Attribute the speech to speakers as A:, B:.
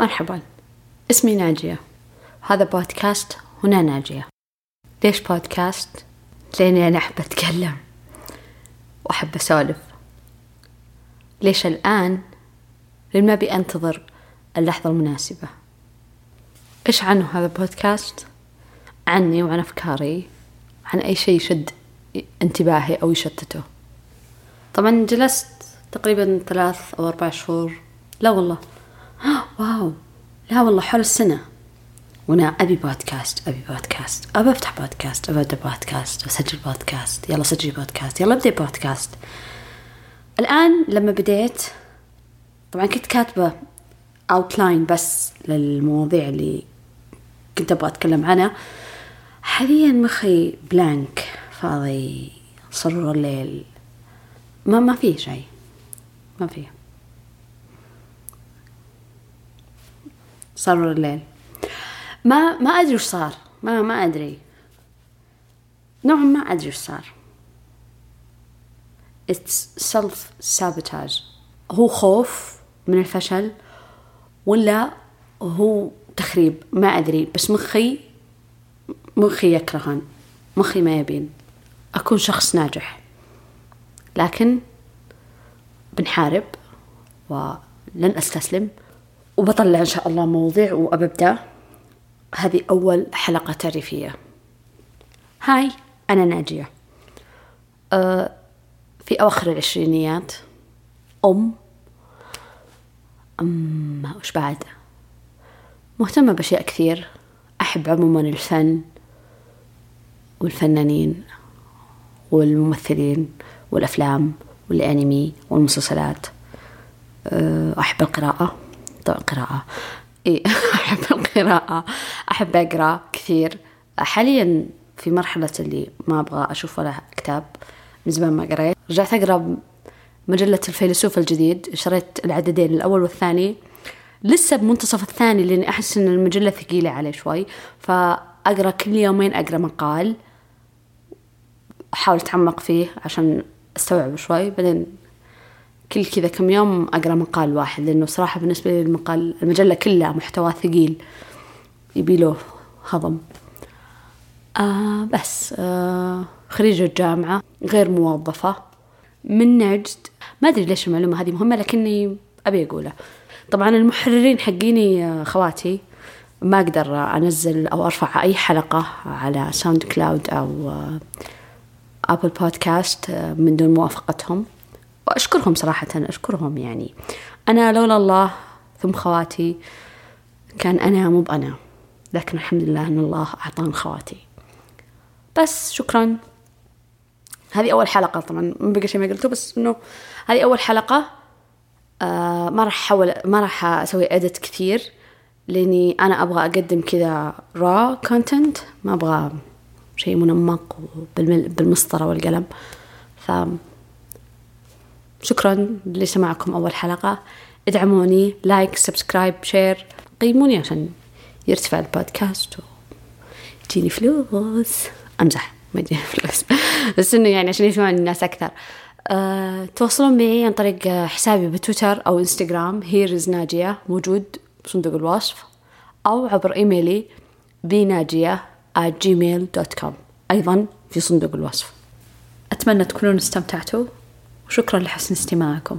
A: مرحبا. اسمي ناجية. هذا بودكاست هنا ناجية. ليش بودكاست؟ لأني أنا أحب أتكلم وأحب أسولف. ليش الآن؟ لأن ما أبي أنتظر اللحظة المناسبة. إيش عنه هذا البودكاست؟ عني وعن أفكاري عن أي شيء يشد انتباهي أو يشتته. طبعا جلست تقريبا ثلاث أو أربع شهور. لا والله. wow. لا والله حول السنة. وأنا أبي بودكاست أبي بودكاست. أبى أفتح بودكاست أبى أبدأ بودكاست أسجل بودكاست. يلا سجلي بودكاست يلا أبدأ بودكاست. الآن لما بديت طبعا كنت كاتبة outline بس للمواضيع اللي كنت أبغى أتكلم عنها. حاليا مخي blank فاضي صرور الليل. ما ما فيه شيء. ما فيه صار الليل. ما ما أدري وش صار. ما ما أدري. نوعا ما أدري وش صار. It's self sabotage هو خوف من الفشل ولا هو تخريب؟ ما أدري. بس مخي مخي يكرهن مخي ما يبين. أكون شخص ناجح. لكن بنحارب ولن أستسلم. وبطلع إن شاء الله مواضيع وأبدأ. هذه أول حلقة تعريفية هاي أنا ناجية. أه في أواخر العشرينيات أم أم وش بعد؟ مهتمة بأشياء كثير. أحب عموما الفن والفنانين والممثلين والأفلام والأنمي والمسلسلات. أه، أحب القراءة. قراءة إيه أحب القراءة. أحب أقرأ كثير. حاليا في مرحلة اللي ما أبغى أشوف ولا كتاب. من زمان ما قريت. رجعت أقرأ مجلة الفيلسوف الجديد. شريت العددين الأول والثاني. لسه بمنتصف الثاني لأني أحس إن المجلة ثقيلة عليه شوي. فأقرأ كل يومين أقرأ مقال. أحاول أتعمق فيه عشان أستوعب شوي. بعدين كل كذا كم يوم أقرأ مقال واحد لأنه صراحة بالنسبة لي المقال المجلة كلها محتوى ثقيل يبي له هضم. آه بس آه خريجة جامعة غير موظفة. من نجد ما أدري ليش المعلومة هذه مهمة لكني أبي أقولها. طبعا المحررين حقيني آه، خواتي ما أقدر أنزل أو أرفع أي حلقة على SoundCloud أو Apple آه، بودكاست آه، من دون موافقتهم. وأشكرهم صراحة أشكرهم يعني. أنا لولا الله ثم خواتي كان أنا مو بأنا لكن الحمد لله أن الله أعطاني خواتي. بس شكرا. هذه أول حلقة طبعا ما بقى شيء ما قلته بس إنه هذه أول حلقة آه ما راح أحاول ما راح أسوي edit كثير لأني أنا أبغى أقدم كذا raw content ما أبغى شيء منمق بالمسطرة والقلم. ف شكرا لسماعكم أول حلقة. ادعموني like subscribe share. قيموني عشان يرتفع البودكاست ويجيني فلوس. أمزح ما يجيني فلوس. بس إنه يعني عشان يسمعني الناس أكثر. أه، تواصلون معي عن طريق حسابي بتويتر أو إنستغرام. هيرز ناجية موجود بصندوق الوصف. أو عبر إيميلي بناجية gmail.com أيضا في صندوق الوصف. أتمنى تكونون استمتعتوا. وشكرا لحسن استماعكم.